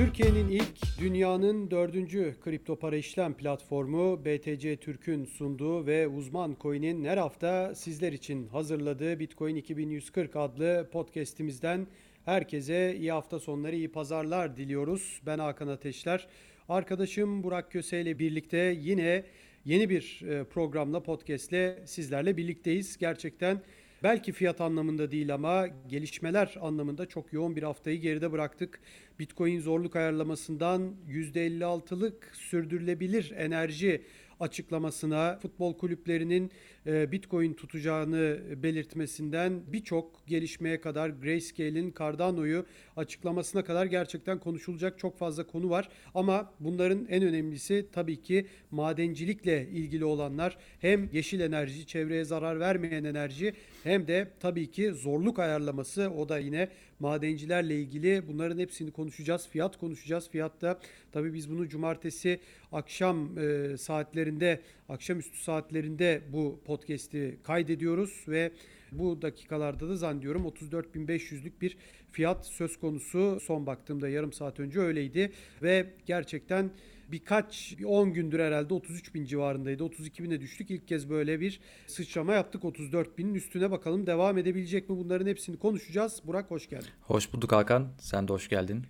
Türkiye'nin ilk, dünyanın dördüncü kripto para işlem platformu BTC Türk'ün sunduğu ve uzman coin'in her hafta sizler için hazırladığı Bitcoin 2140 adlı podcast'imizden herkese iyi hafta sonları, iyi pazarlar diliyoruz. Ben Hakan Ateşler. Arkadaşım Burak Köse ile birlikte yine yeni bir e, programla, podcast'le sizlerle birlikteyiz. Gerçekten Belki fiyat anlamında değil ama gelişmeler anlamında çok yoğun bir haftayı geride bıraktık. Bitcoin zorluk ayarlamasından %56'lık sürdürülebilir enerji açıklamasına, futbol kulüplerinin e, Bitcoin tutacağını belirtmesinden birçok gelişmeye kadar Grayscale'in Cardano'yu açıklamasına kadar gerçekten konuşulacak çok fazla konu var. Ama bunların en önemlisi tabii ki madencilikle ilgili olanlar hem yeşil enerji, çevreye zarar vermeyen enerji hem de tabii ki zorluk ayarlaması o da yine madencilerle ilgili bunların hepsini konuşacağız. Fiyat konuşacağız. Fiyatta tabii biz bunu cumartesi akşam e, saatlerinde, akşamüstü saatlerinde bu podcast'i kaydediyoruz ve bu dakikalarda da zannediyorum 34.500'lük bir fiyat söz konusu. Son baktığımda yarım saat önce öyleydi ve gerçekten birkaç 10 gündür herhalde 33 bin civarındaydı. 32 bine düştük. İlk kez böyle bir sıçrama yaptık 34 binin üstüne bakalım devam edebilecek mi bunların hepsini konuşacağız. Burak hoş geldin. Hoş bulduk Hakan. Sen de hoş geldin.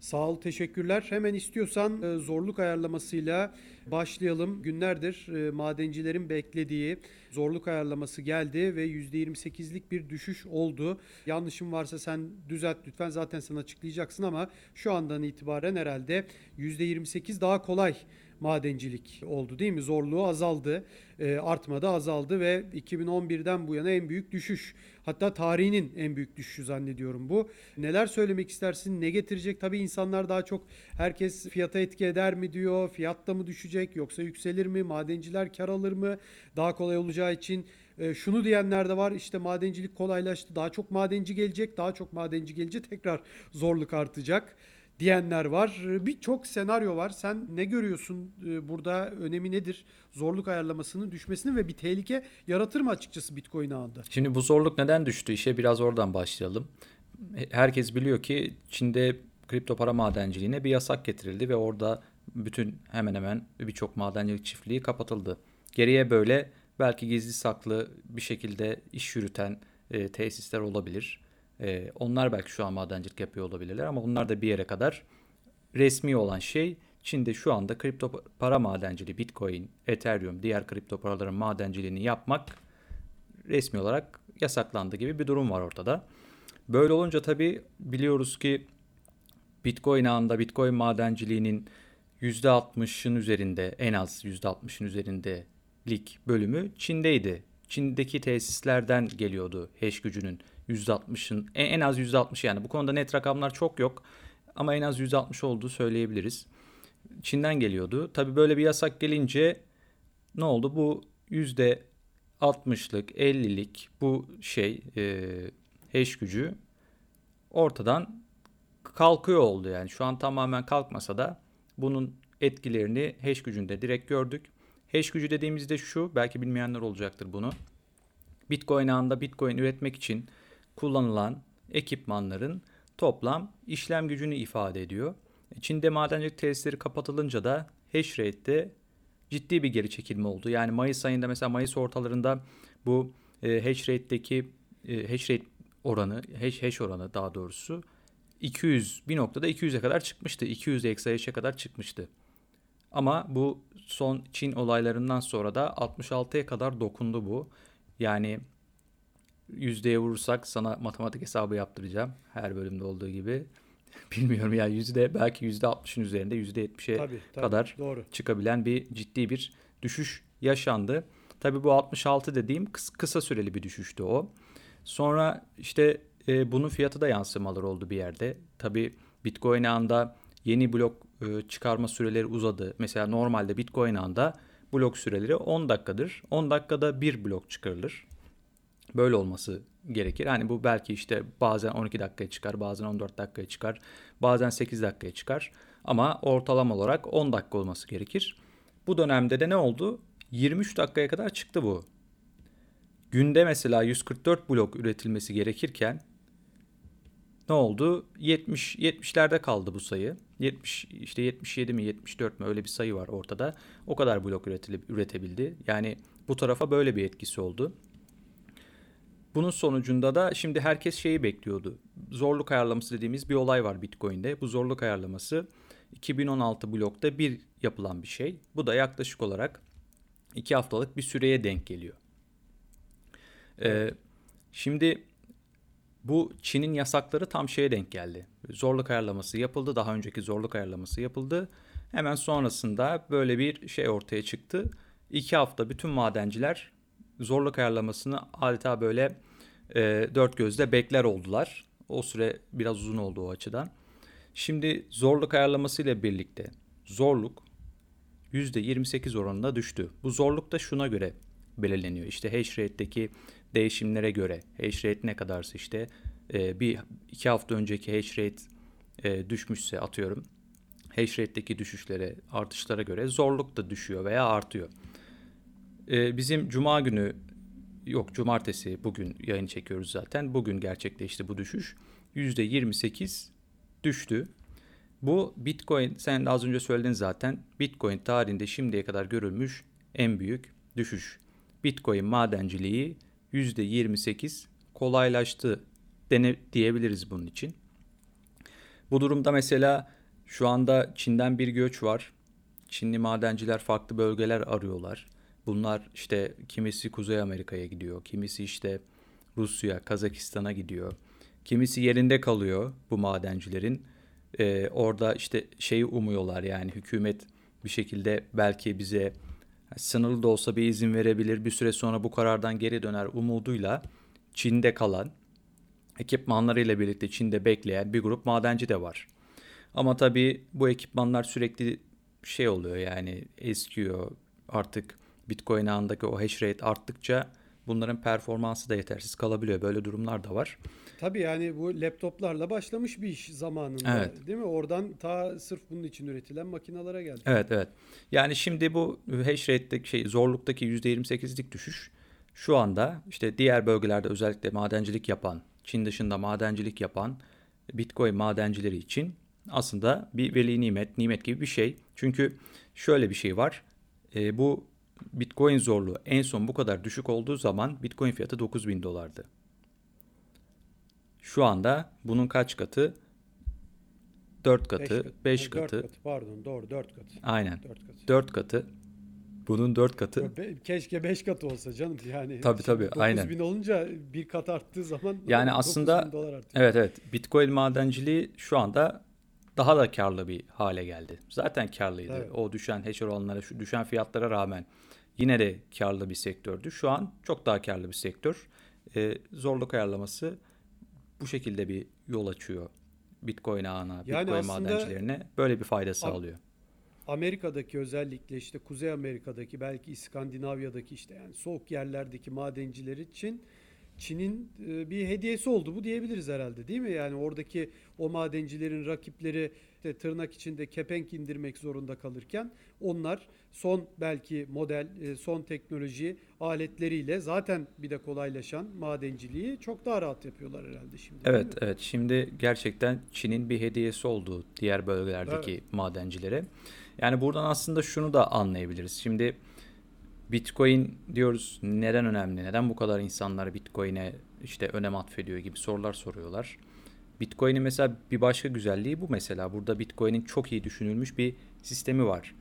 Sağ ol, teşekkürler. Hemen istiyorsan e, zorluk ayarlamasıyla başlayalım. Günlerdir e, madencilerin beklediği zorluk ayarlaması geldi ve %28'lik bir düşüş oldu. Yanlışım varsa sen düzelt lütfen. Zaten sen açıklayacaksın ama şu andan itibaren herhalde %28 daha kolay madencilik oldu değil mi? Zorluğu azaldı, e, artmadı azaldı ve 2011'den bu yana en büyük düşüş. Hatta tarihinin en büyük düşüşü zannediyorum bu. Neler söylemek istersin? Ne getirecek? Tabii insanlar daha çok herkes fiyata etki eder mi diyor. Fiyatta mı düşecek yoksa yükselir mi? Madenciler kar alır mı? Daha kolay olacağı için e, şunu diyenler de var işte madencilik kolaylaştı daha çok madenci gelecek daha çok madenci gelince tekrar zorluk artacak diyenler var. Birçok senaryo var. Sen ne görüyorsun e, burada? Önemi nedir? Zorluk ayarlamasının düşmesini ve bir tehlike yaratır mı açıkçası Bitcoin ağında? Şimdi bu zorluk neden düştü? İşe biraz oradan başlayalım. Herkes biliyor ki Çin'de kripto para madenciliğine bir yasak getirildi ve orada bütün hemen hemen birçok madencilik çiftliği kapatıldı. Geriye böyle belki gizli saklı bir şekilde iş yürüten e, tesisler olabilir. E, onlar belki şu an madencilik yapıyor olabilirler ama bunlar da bir yere kadar resmi olan şey Çin'de şu anda kripto para madenciliği, Bitcoin, Ethereum, diğer kripto paraların madenciliğini yapmak resmi olarak yasaklandı gibi bir durum var ortada. Böyle olunca tabii biliyoruz ki Bitcoin ağında Bitcoin madenciliğinin %60'ın üzerinde en az %60'ın üzerinde lik bölümü Çin'deydi. Çin'deki tesislerden geliyordu hash gücünün %60'ın en az %60 yani bu konuda net rakamlar çok yok ama en az %60 olduğu söyleyebiliriz. Çin'den geliyordu. Tabi böyle bir yasak gelince ne oldu? Bu %60'lık 50'lik bu şey e, hash gücü ortadan kalkıyor oldu yani. Şu an tamamen kalkmasa da bunun etkilerini hash gücünde direkt gördük. Hash gücü dediğimizde şu, belki bilmeyenler olacaktır bunu. Bitcoin ağında Bitcoin üretmek için kullanılan ekipmanların toplam işlem gücünü ifade ediyor. Çin'de madencilik tesisleri kapatılınca da hash rate'de ciddi bir geri çekilme oldu. Yani Mayıs ayında mesela Mayıs ortalarında bu e, hash rate'deki e, hash rate oranı, hash, hash oranı daha doğrusu 200 bir noktada 200'e kadar çıkmıştı. 200 exahash'e kadar çıkmıştı. Ama bu son Çin olaylarından sonra da 66'ya kadar dokundu bu. Yani yüzdeye vurursak sana matematik hesabı yaptıracağım. Her bölümde olduğu gibi. Bilmiyorum yani yüzde belki yüzde 60'ın üzerinde yüzde 70'e kadar doğru. çıkabilen bir ciddi bir düşüş yaşandı. Tabii bu 66 dediğim kısa süreli bir düşüştü o. Sonra işte e, bunun fiyatı da yansımalar oldu bir yerde. Tabii Bitcoin anda yeni blok çıkarma süreleri uzadı. Mesela normalde Bitcoin anda blok süreleri 10 dakikadır. 10 dakikada bir blok çıkarılır. Böyle olması gerekir. Hani bu belki işte bazen 12 dakikaya çıkar, bazen 14 dakikaya çıkar, bazen 8 dakikaya çıkar. Ama ortalama olarak 10 dakika olması gerekir. Bu dönemde de ne oldu? 23 dakikaya kadar çıktı bu. Günde mesela 144 blok üretilmesi gerekirken ne oldu? 70 70'lerde kaldı bu sayı. 70 işte 77 mi 74 mi öyle bir sayı var ortada. O kadar blok üretilip üretebildi. Yani bu tarafa böyle bir etkisi oldu. Bunun sonucunda da şimdi herkes şeyi bekliyordu. Zorluk ayarlaması dediğimiz bir olay var Bitcoin'de. Bu zorluk ayarlaması 2016 blokta bir yapılan bir şey. Bu da yaklaşık olarak 2 haftalık bir süreye denk geliyor. Ee, şimdi bu Çin'in yasakları tam şeye denk geldi. Zorluk ayarlaması yapıldı. Daha önceki zorluk ayarlaması yapıldı. Hemen sonrasında böyle bir şey ortaya çıktı. İki hafta bütün madenciler zorluk ayarlamasını adeta böyle e, dört gözle bekler oldular. O süre biraz uzun oldu o açıdan. Şimdi zorluk ayarlaması ile birlikte zorluk %28 oranında düştü. Bu zorluk da şuna göre belirleniyor. İşte hash rate'deki değişimlere göre hash rate ne kadarsa işte e, bir iki hafta önceki hash rate e, düşmüşse atıyorum hash rate'deki düşüşlere artışlara göre zorluk da düşüyor veya artıyor. E, bizim cuma günü yok cumartesi bugün yayın çekiyoruz zaten. Bugün gerçekleşti bu düşüş. %28 düştü. Bu Bitcoin sen az önce söyledin zaten. Bitcoin tarihinde şimdiye kadar görülmüş en büyük düşüş. Bitcoin madenciliği %28 kolaylaştı dene, diyebiliriz bunun için. Bu durumda mesela şu anda Çin'den bir göç var. Çinli madenciler farklı bölgeler arıyorlar. Bunlar işte kimisi Kuzey Amerika'ya gidiyor, kimisi işte Rusya, Kazakistan'a gidiyor. Kimisi yerinde kalıyor bu madencilerin. Ee, orada işte şeyi umuyorlar yani hükümet bir şekilde belki bize sınırlı da olsa bir izin verebilir. Bir süre sonra bu karardan geri döner umuduyla Çin'de kalan ekipmanlarıyla birlikte Çin'de bekleyen bir grup madenci de var. Ama tabii bu ekipmanlar sürekli şey oluyor yani eskiyor artık Bitcoin ağındaki o hash rate arttıkça bunların performansı da yetersiz kalabiliyor. Böyle durumlar da var. Tabii yani bu laptoplarla başlamış bir iş zamanında Evet. değil mi? Oradan ta sırf bunun için üretilen makinalara geldi. Evet evet. Yani şimdi bu hash rate'deki şey zorluktaki %28'lik düşüş şu anda işte diğer bölgelerde özellikle madencilik yapan, Çin dışında madencilik yapan Bitcoin madencileri için aslında bir veli nimet, nimet gibi bir şey. Çünkü şöyle bir şey var. E, bu Bitcoin zorluğu en son bu kadar düşük olduğu zaman Bitcoin fiyatı 9000 dolardı. Şu anda bunun kaç katı? 4 katı, 5 Ha, dört katı. Pardon doğru 4 katı. Aynen. 4 katı. 4 katı. Bunun 4 katı. Keşke 5 katı olsa canım yani. Tabii, tabii, Şimdi aynen. 9000 olunca bir kat arttığı zaman Yani 9000 aslında-. Evet evet. Bitcoin madenciliği şu anda daha da karlı bir hale geldi. Zaten karlıydı. Evet. O düşen hash oranlara, şu düşen fiyatlara rağmen yine de karlı bir sektördü. Şu an çok daha karlı bir sektör. Ee, zorluk ayarlaması bu şekilde bir yol açıyor Bitcoin ağına, Yani Bitcoin madencilerine böyle bir fayda sağlıyor. Amerika'daki özellikle işte Kuzey Amerika'daki belki İskandinavya'daki işte yani soğuk yerlerdeki madenciler için Çin'in e, bir hediyesi oldu bu diyebiliriz herhalde değil mi? Yani oradaki o madencilerin rakipleri işte tırnak içinde kepenk indirmek zorunda kalırken onlar son belki model, e, son teknoloji aletleriyle zaten bir de kolaylaşan madenciliği çok daha rahat yapıyorlar herhalde şimdi. Evet, evet. Şimdi gerçekten Çin'in bir hediyesi oldu diğer bölgelerdeki madencilere. Yani buradan aslında şunu da anlayabiliriz. Şimdi Bitcoin diyoruz neden önemli? Neden bu kadar insanlar Bitcoin'e işte önem atfediyor gibi sorular soruyorlar. Bitcoin'in mesela bir başka güzelliği bu mesela. Burada Bitcoin'in çok iyi düşünülmüş bir sistemi var.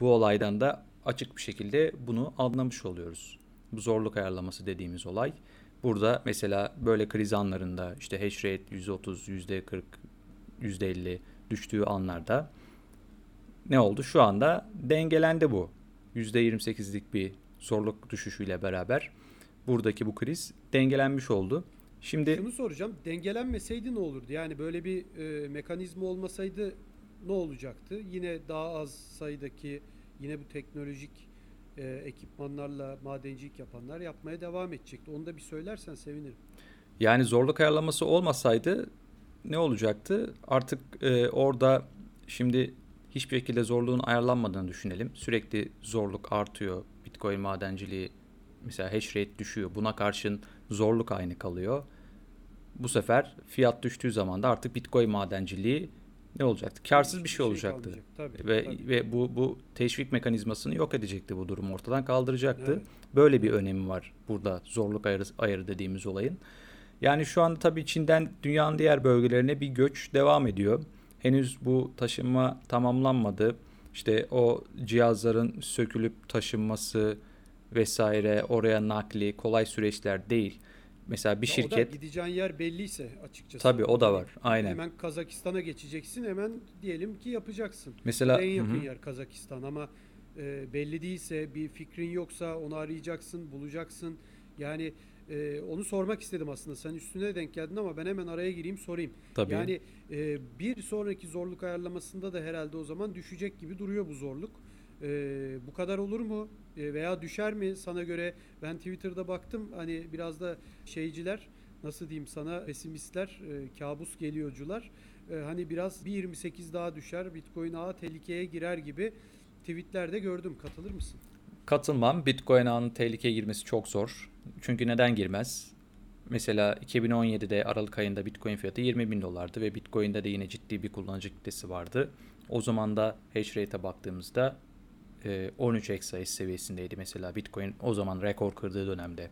Bu olaydan da açık bir şekilde bunu anlamış oluyoruz. Bu zorluk ayarlaması dediğimiz olay. Burada mesela böyle kriz anlarında işte hash rate %30, %40, %50 düştüğü anlarda ne oldu? Şu anda dengelendi bu. %28'lik bir zorluk düşüşüyle beraber buradaki bu kriz dengelenmiş oldu. Şimdi Şunu soracağım. Dengelenmeseydi ne olurdu? Yani böyle bir e, mekanizma olmasaydı ne olacaktı? Yine daha az sayıdaki yine bu teknolojik e, ekipmanlarla madencilik yapanlar yapmaya devam edecekti. Onu da bir söylersen sevinirim. Yani zorluk ayarlaması olmasaydı ne olacaktı? Artık e, orada şimdi hiçbir şekilde zorluğun ayarlanmadığını düşünelim. Sürekli zorluk artıyor. Bitcoin madenciliği mesela hash rate düşüyor. Buna karşın zorluk aynı kalıyor. Bu sefer fiyat düştüğü zaman da artık Bitcoin madenciliği ne olacaktı? Karsız bir Hiçbir şey olacaktı. kalmayacak. Tabii, ve tabii. ve bu bu teşvik mekanizmasını yok edecekti bu durum ortadan kaldıracaktı. Evet. Böyle bir önemi var burada zorluk ayarı, ayarı dediğimiz olayın. Yani şu anda tabii Çin'den dünyanın diğer bölgelerine bir göç devam ediyor. Henüz bu taşınma tamamlanmadı. İşte o cihazların sökülüp taşınması vesaire oraya nakli kolay süreçler değil. Mesela bir Ya O şirket da gideceğin yer belliyse açıkçası. Tabii, o da Yani var. Aynen. Hemen Kazakistan'a geçeceksin hemen diyelim ki yapacaksın. mesela en yakın hı. yer Kazakistan ama e, belli değilse bir fikrin yoksa onu arayacaksın, bulacaksın. Yani e, onu sormak istedim aslında. Sen üstüne denk geldin ama ben hemen araya gireyim sorayım. tabii Yani e, bir sonraki zorluk ayarlamasında da herhalde o zaman düşecek gibi duruyor bu zorluk. E, bu kadar olur mu? E, veya düşer mi sana göre? Ben Twitter'da baktım hani biraz da şeyciler nasıl diyeyim sana pesimistler, e, kabus geliyorcular. E, hani biraz bir 28 daha düşer, Bitcoin ağı tehlikeye girer gibi tweetlerde gördüm. Katılır mısın? Katılmam. Bitcoin ağının tehlikeye girmesi çok zor. Çünkü neden girmez? Mesela 2017'de Aralık ayında Bitcoin fiyatı 20 bin dolardı ve Bitcoin'de de yine ciddi bir kullanıcı kitlesi vardı. O zaman da hash rate'e baktığımızda 13 exahash seviyesindeydi mesela Bitcoin o zaman rekor kırdığı dönemde.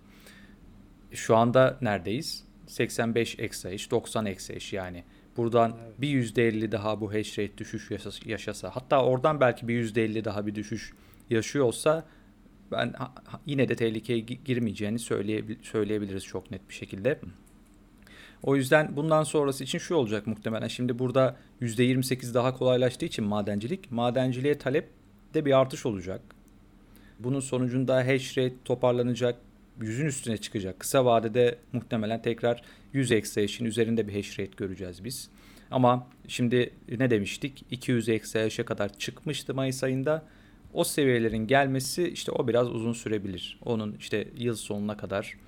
Şu anda neredeyiz? 85 exahash, 90 exahash yani. Buradan Evet. bir %50 daha bu hash rate düşüş yaşasa, hatta oradan belki bir %50 daha bir düşüş yaşıyor olsa ben yine de tehlikeye gi- girmeyeceğini söyleyebil- söyleyebiliriz çok net bir şekilde. O yüzden bundan sonrası için şu olacak muhtemelen. Şimdi burada %28 daha kolaylaştığı için madencilik, madenciliğe talep de bir artış olacak. Bunun sonucunda hash rate toparlanacak, yüzün üstüne çıkacak. Kısa vadede muhtemelen tekrar 100 exahash'in üzerinde bir hash rate göreceğiz biz. Ama şimdi ne demiştik? 200 exahash'e kadar çıkmıştı Mayıs ayında. O seviyelerin gelmesi işte o biraz uzun sürebilir. Onun işte yıl sonuna kadar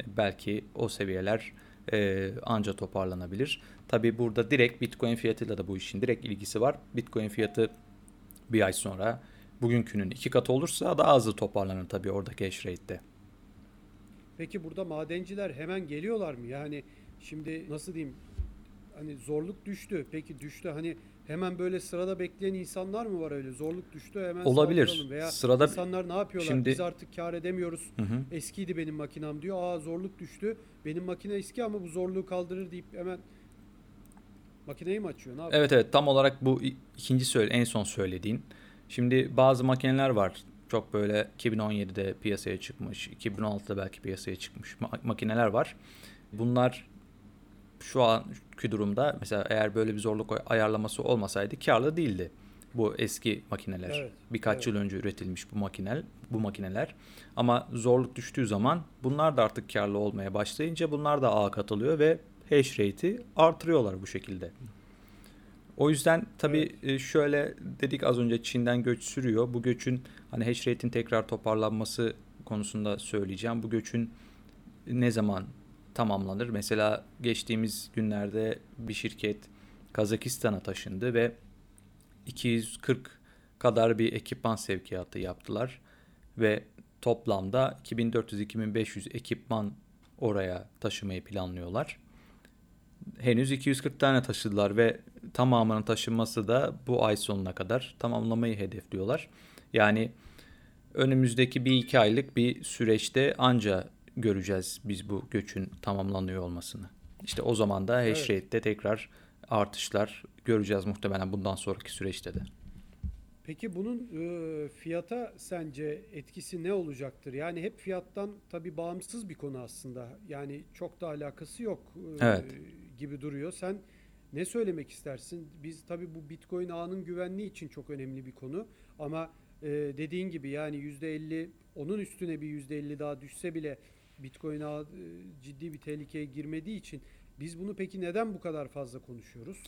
e, belki o seviyeler e, anca toparlanabilir. Tabi burada direkt Bitcoin fiyatıyla da bu işin direkt ilgisi var. Bitcoin fiyatı bir ay sonra bugünkünün iki katı olursa daha hızlı toparlanır tabii oradaki hash rate'de. Peki burada madenciler hemen geliyorlar mı? Yani şimdi nasıl diyeyim? Hani zorluk düştü. Peki düştü hani hemen böyle sırada bekleyen insanlar mı var öyle? Zorluk düştü hemen Olabilir. Veya Sırada insanlar ne yapıyorlar? Şimdi- Biz artık kar edemiyoruz. Hı hı. Eskiydi benim makinam diyor. Aa zorluk düştü. Benim makine eski ama bu zorluğu kaldırır deyip hemen makineyi mi açıyor? Ne yapıyor? Evet evet tam olarak bu ikinci söyle en son söylediğin. Şimdi bazı makineler var. Çok böyle 2017'de piyasaya çıkmış, 2016'da belki piyasaya çıkmış ma- makineler var. Bunlar şu anki durumda mesela eğer böyle bir zorluk ay- ayarlaması olmasaydı karlı değildi bu eski makineler. Evet, Birkaç evet. yıl önce üretilmiş bu makineler, bu makineler. Ama zorluk düştüğü zaman bunlar da artık karlı olmaya başlayınca bunlar da ağa katılıyor ve hash rate'i artırıyorlar bu şekilde. O yüzden tabii e, şöyle dedik az önce Çin'den göç sürüyor. Bu göçün hani hash rate'in tekrar toparlanması konusunda söyleyeceğim. Bu göçün ne zaman tamamlanır? Mesela geçtiğimiz günlerde bir şirket Kazakistan'a taşındı ve 240 kadar bir ekipman sevkiyatı yaptılar ve toplamda 2400-2500 ekipman oraya taşımayı planlıyorlar. Henüz 240 tane taşıdılar ve tamamının taşınması da bu ay sonuna kadar tamamlamayı hedefliyorlar. Yani önümüzdeki bir iki aylık bir süreçte anca göreceğiz biz bu göçün tamamlanıyor olmasını. İşte o zaman da hash Evet. rate'de tekrar artışlar göreceğiz muhtemelen bundan sonraki süreçte de. Peki bunun e, fiyata sence etkisi ne olacaktır? Yani hep fiyattan tabii bağımsız bir konu aslında. Yani çok da alakası yok e, Evet. gibi duruyor. Sen ne söylemek istersin? Biz tabii bu Bitcoin ağının güvenliği için çok önemli bir konu. Ama e, dediğin gibi yani %50 onun üstüne bir %50 daha düşse bile Bitcoin ağı e, ciddi bir tehlikeye girmediği için biz bunu peki neden bu kadar fazla konuşuyoruz?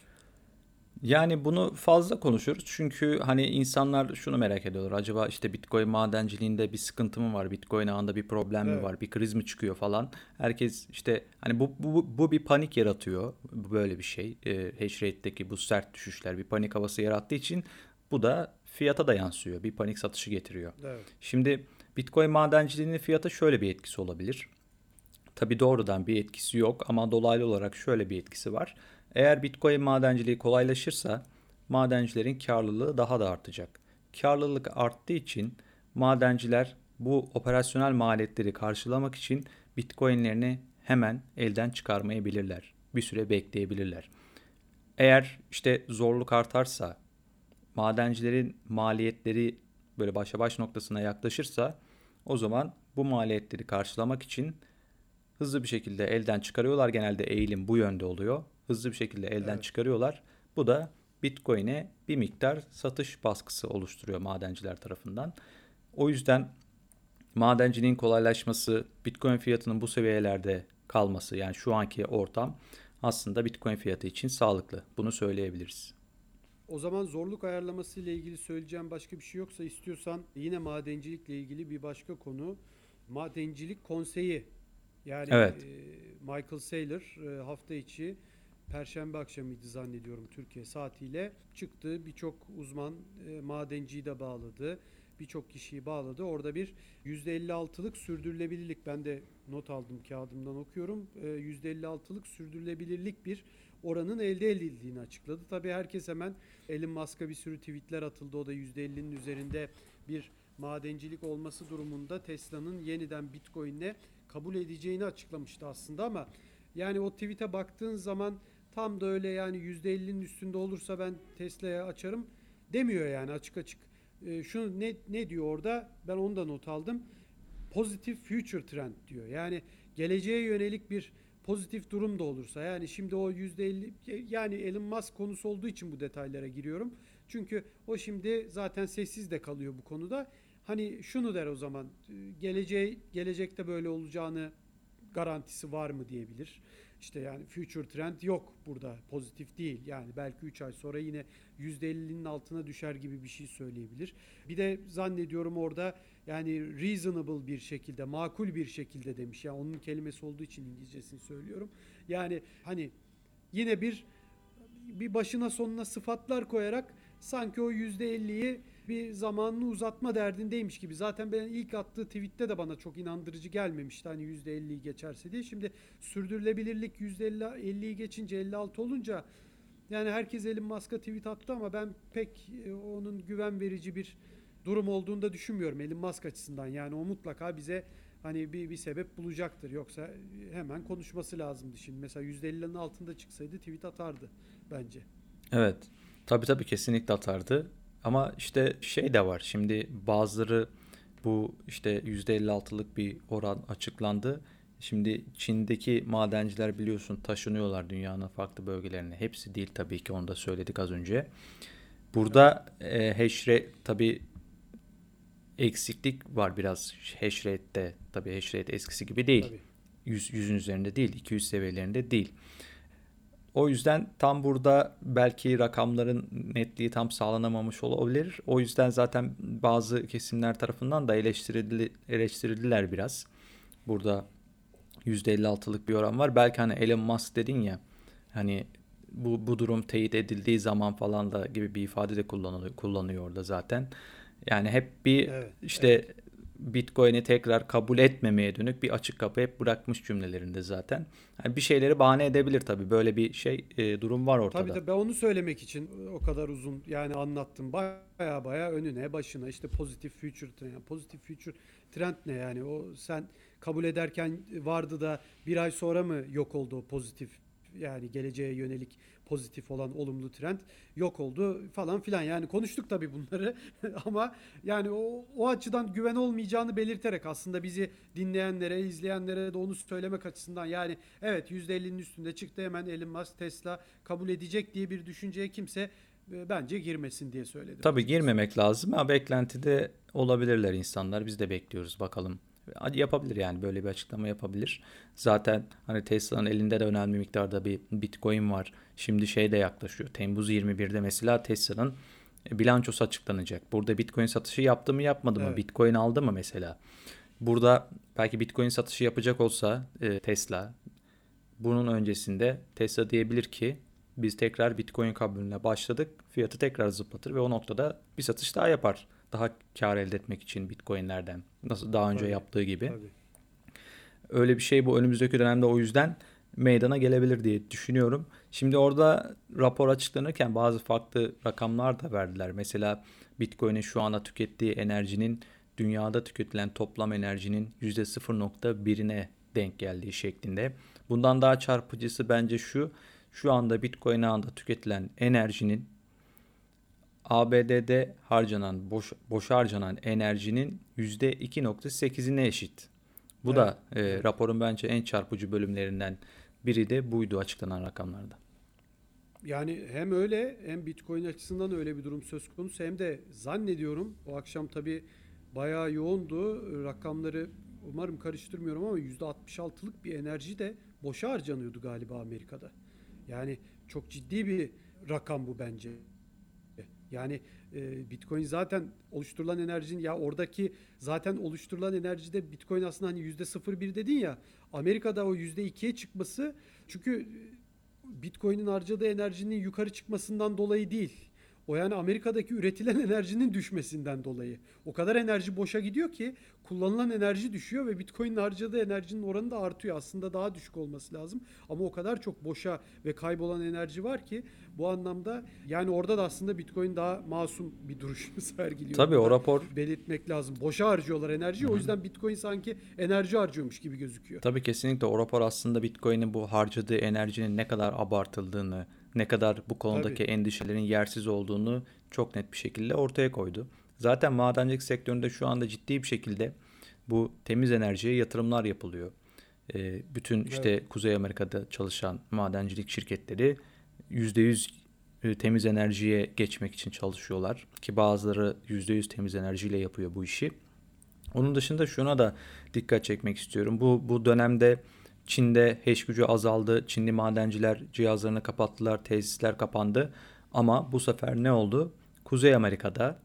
Yani bunu fazla konuşuyoruz çünkü hani insanlar şunu merak ediyorlar. Acaba işte Bitcoin madenciliğinde bir sıkıntı mı var? Bitcoin ağında bir problem mi Evet. var? Bir kriz mi çıkıyor falan. Herkes işte hani bu, bu, bu bir panik yaratıyor. Bu böyle bir şey. E, hash rate'deki bu sert düşüşler bir panik havası yarattığı için bu da fiyata da yansıyor. Bir panik satışı getiriyor. Evet. Şimdi Bitcoin madenciliğinin fiyata şöyle bir etkisi olabilir. Tabi doğrudan bir etkisi yok ama dolaylı olarak şöyle bir etkisi var. Eğer Bitcoin madenciliği kolaylaşırsa madencilerin karlılığı daha da artacak. Karlılık arttığı için madenciler bu operasyonel maliyetleri karşılamak için Bitcoin'lerini hemen elden çıkarmayabilirler. Bir süre bekleyebilirler. Eğer işte zorluk artarsa, madencilerin maliyetleri böyle başa baş noktasına yaklaşırsa o zaman bu maliyetleri karşılamak için hızlı bir şekilde elden çıkarıyorlar. Genelde eğilim bu yönde oluyor. Hızlı bir şekilde elden evet. çıkarıyorlar. Bu da Bitcoin'e bir miktar satış baskısı oluşturuyor madenciler tarafından. O yüzden madenciliğin kolaylaşması, Bitcoin fiyatının bu seviyelerde kalması yani şu anki ortam aslında Bitcoin fiyatı için sağlıklı. Bunu söyleyebiliriz. O zaman zorluk ayarlaması ile ilgili söyleyeceğim başka bir şey yoksa istiyorsan yine madencilikle ilgili bir başka konu. Madencilik konseyi. Yani evet. e, Michael Saylor e, hafta içi Perşembe akşamıydı zannediyorum Türkiye saatiyle çıktı. Birçok uzman e, madenciyi de bağladı. Birçok kişiyi bağladı. Orada bir %56'lık sürdürülebilirlik ben de not aldım kağıdımdan okuyorum. E, %56'lık sürdürülebilirlik bir oranın elde edildiğini açıkladı. Tabii herkes hemen Elon Musk'a bir sürü tweetler atıldı. O da %50'nin üzerinde bir madencilik olması durumunda Tesla'nın yeniden Bitcoin'le kabul edeceğini açıklamıştı aslında ama yani o tweet'e baktığın zaman tam da öyle yani %50'nin üstünde olursa ben Tesla'ya açarım demiyor yani açık açık. E, şunu ne, ne diyor orada? Ben onu da not aldım. Positive future trend diyor. Yani geleceğe yönelik bir pozitif durum da olursa yani şimdi o %50 yani Elon Musk konusu olduğu için bu detaylara giriyorum. Çünkü o şimdi zaten sessiz de kalıyor bu konuda. Hani şunu der o zaman geleceğe gelecekte böyle olacağını garantisi var mı diyebilir. İşte yani future trend yok burada pozitif değil. Yani belki 3 ay sonra yine %50'nin altına düşer gibi bir şey söyleyebilir. Bir de zannediyorum orada yani reasonable bir şekilde, makul bir şekilde demiş. Yani onun kelimesi olduğu için İngilizcesini söylüyorum. Yani hani yine bir bir başına sonuna sıfatlar koyarak sanki o %50'yi bir zamanını uzatma derdindeymiş gibi. Zaten ben ilk attığı tweette de bana çok inandırıcı gelmemişti hani %50'yi geçerse diye. Şimdi sürdürülebilirlik %50'yi geçince 56 olunca yani herkes Elon Musk'a tweet attı ama ben pek e, onun güven verici bir durum olduğunu da düşünmüyorum Elon Musk açısından. Yani o mutlaka bize hani bir, bir sebep bulacaktır. Yoksa hemen konuşması lazımdı şimdi. Mesela %50'lerin altında çıksaydı tweet atardı bence. Evet. Tabii tabii kesinlikle atardı. Ama işte şey de var. Şimdi bazıları bu işte %56'lık bir oran açıklandı. Şimdi Çin'deki madenciler biliyorsun taşınıyorlar dünyanın farklı bölgelerine. Hepsi değil tabii ki onu da söyledik az önce. Burada e, rate tabii eksiklik var biraz hash rate'de. Tabii hash rate eskisi gibi değil. Tabii. 100, 100'ün üzerinde değil, 200 seviyelerinde değil. O yüzden tam burada belki rakamların netliği tam sağlanamamış olabilir. O yüzden zaten bazı kesimler tarafından da eleştirildi, eleştirildiler biraz. Burada %56'lık bir oran var. Belki hani Elon Musk dedin ya hani bu, bu durum teyit edildiği zaman falan da gibi bir ifade de kullanılıyor, kullanıyor orada zaten. Yani hep bir evet, işte evet. Bitcoin'i tekrar kabul etmemeye dönük bir açık kapı hep bırakmış cümlelerinde zaten. Yani bir şeyleri bahane edebilir tabii. Böyle bir şey e, durum var ortada. Tabii tabii ben onu söylemek için o kadar uzun yani anlattım. Baya baya önüne başına işte pozitif future trend. Yani pozitif future trend ne yani? O sen kabul ederken vardı da bir ay sonra mı yok oldu o pozitif yani geleceğe yönelik pozitif olan olumlu trend yok oldu falan filan. Yani konuştuk tabii bunları ama yani o, o açıdan güven olmayacağını belirterek aslında bizi dinleyenlere, izleyenlere de onu söylemek açısından yani evet %50'nin üstünde çıktı hemen Elon Musk Tesla kabul edecek diye bir düşünceye kimse e, bence girmesin diye söyledim. Tabii girmemek lazım ama beklentide olabilirler insanlar. Biz de bekliyoruz bakalım yapabilir yani böyle bir açıklama yapabilir. Zaten hani Tesla'nın elinde de önemli miktarda bir Bitcoin var. Şimdi şey de yaklaşıyor. Temmuz 21'de mesela Tesla'nın bilançosu açıklanacak. Burada Bitcoin satışı yaptı mı yapmadı mı? Evet. Bitcoin aldı mı mesela? Burada belki Bitcoin satışı yapacak olsa e, Tesla bunun öncesinde Tesla diyebilir ki biz tekrar Bitcoin kabulüne başladık. Fiyatı tekrar zıplatır ve o noktada bir satış daha yapar daha kar elde etmek için Bitcoin'lerden. Nasıl daha önce tabii, yaptığı gibi. Tabii. Öyle bir şey bu önümüzdeki dönemde o yüzden meydana gelebilir diye düşünüyorum. Şimdi orada rapor açıklanırken bazı farklı rakamlar da verdiler. Mesela Bitcoin'in şu anda tükettiği enerjinin dünyada tüketilen toplam enerjinin %0.1'ine denk geldiği şeklinde. Bundan daha çarpıcısı bence şu. Şu anda Bitcoin ağında tüketilen enerjinin ABD'de harcanan boş, boş harcanan enerjinin %2.8'ine eşit. Bu evet. da e, raporun bence en çarpıcı bölümlerinden biri de buydu açıklanan rakamlarda. Yani hem öyle hem Bitcoin açısından öyle bir durum söz konusu hem de zannediyorum o akşam tabii bayağı yoğundu. Rakamları umarım karıştırmıyorum ama %66'lık bir enerji de boşa harcanıyordu galiba Amerika'da. Yani çok ciddi bir rakam bu bence. Yani e, Bitcoin zaten oluşturulan enerjinin ya oradaki zaten oluşturulan enerjide Bitcoin aslında hani yüzde 0,1 dedin ya Amerika'da o yüzde 2'ye çıkması çünkü Bitcoin'in harcadığı enerjinin yukarı çıkmasından dolayı değil. O yani Amerika'daki üretilen enerjinin düşmesinden dolayı. O kadar enerji boşa gidiyor ki kullanılan enerji düşüyor ve Bitcoin'in harcadığı enerjinin oranı da artıyor. Aslında daha düşük olması lazım. Ama o kadar çok boşa ve kaybolan enerji var ki bu anlamda yani orada da aslında Bitcoin daha masum bir duruş sergiliyor. Tabii o rapor belirtmek lazım. Boşa harcıyorlar enerjiyi. O yüzden Bitcoin sanki enerji harcıyormuş gibi gözüküyor. Tabii kesinlikle o rapor aslında Bitcoin'in bu harcadığı enerjinin ne kadar abartıldığını, ne kadar bu konudaki Tabii. endişelerin yersiz olduğunu çok net bir şekilde ortaya koydu. Zaten madencilik sektöründe şu anda ciddi bir şekilde bu temiz enerjiye yatırımlar yapılıyor. E, bütün işte evet. Kuzey Amerika'da çalışan madencilik şirketleri %100 e, temiz enerjiye geçmek için çalışıyorlar. Ki bazıları %100 temiz enerjiyle yapıyor bu işi. Onun dışında şuna da dikkat çekmek istiyorum. Bu, bu dönemde Çin'de hash gücü azaldı. Çinli madenciler cihazlarını kapattılar. Tesisler kapandı. Ama bu sefer ne oldu? Kuzey Amerika'da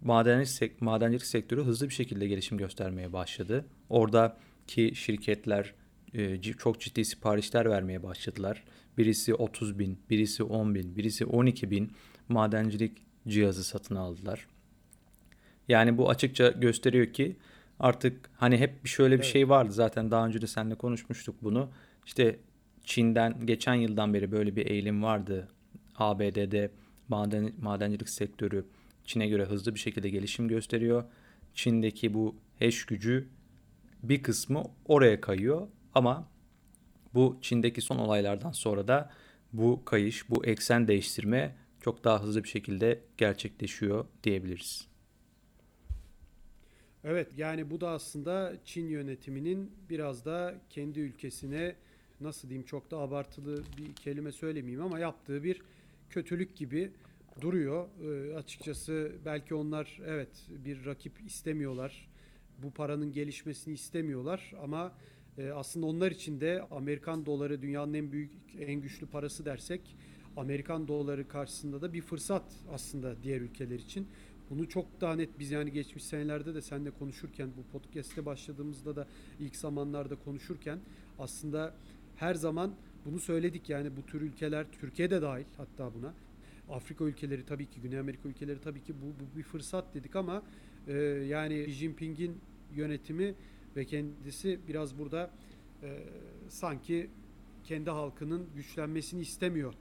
madencilik, madencilik sektörü hızlı bir şekilde gelişim göstermeye başladı. Oradaki şirketler e, çok ciddi siparişler vermeye başladılar. Birisi 30 bin, birisi 10 bin, birisi 12 bin madencilik cihazı satın aldılar. Yani bu açıkça gösteriyor ki artık hani hep bir şöyle bir evet. şey vardı zaten daha önce de seninle konuşmuştuk bunu. İşte Çin'den geçen yıldan beri böyle bir eğilim vardı. ABD'de maden, madencilik sektörü Çin'e göre hızlı bir şekilde gelişim gösteriyor. Çin'deki bu hash gücü bir kısmı oraya kayıyor ama bu Çin'deki son olaylardan sonra da bu kayış, bu eksen değiştirme çok daha hızlı bir şekilde gerçekleşiyor diyebiliriz. Evet yani bu da aslında Çin yönetiminin biraz da kendi ülkesine nasıl diyeyim çok da abartılı bir kelime söylemeyeyim ama yaptığı bir kötülük gibi duruyor. E, açıkçası belki onlar evet bir rakip istemiyorlar. Bu paranın gelişmesini istemiyorlar ama e, aslında onlar için de Amerikan doları dünyanın en büyük en güçlü parası dersek Amerikan doları karşısında da bir fırsat aslında diğer ülkeler için. Bunu çok daha net biz yani geçmiş senelerde de seninle konuşurken bu podcast'te başladığımızda da ilk zamanlarda konuşurken aslında her zaman bunu söyledik yani bu tür ülkeler Türkiye'de dahil hatta buna Afrika ülkeleri tabii ki Güney Amerika ülkeleri tabii ki bu, bu bir fırsat dedik ama e, yani Xi Jinping'in yönetimi ve kendisi biraz burada e, sanki kendi halkının güçlenmesini istemiyor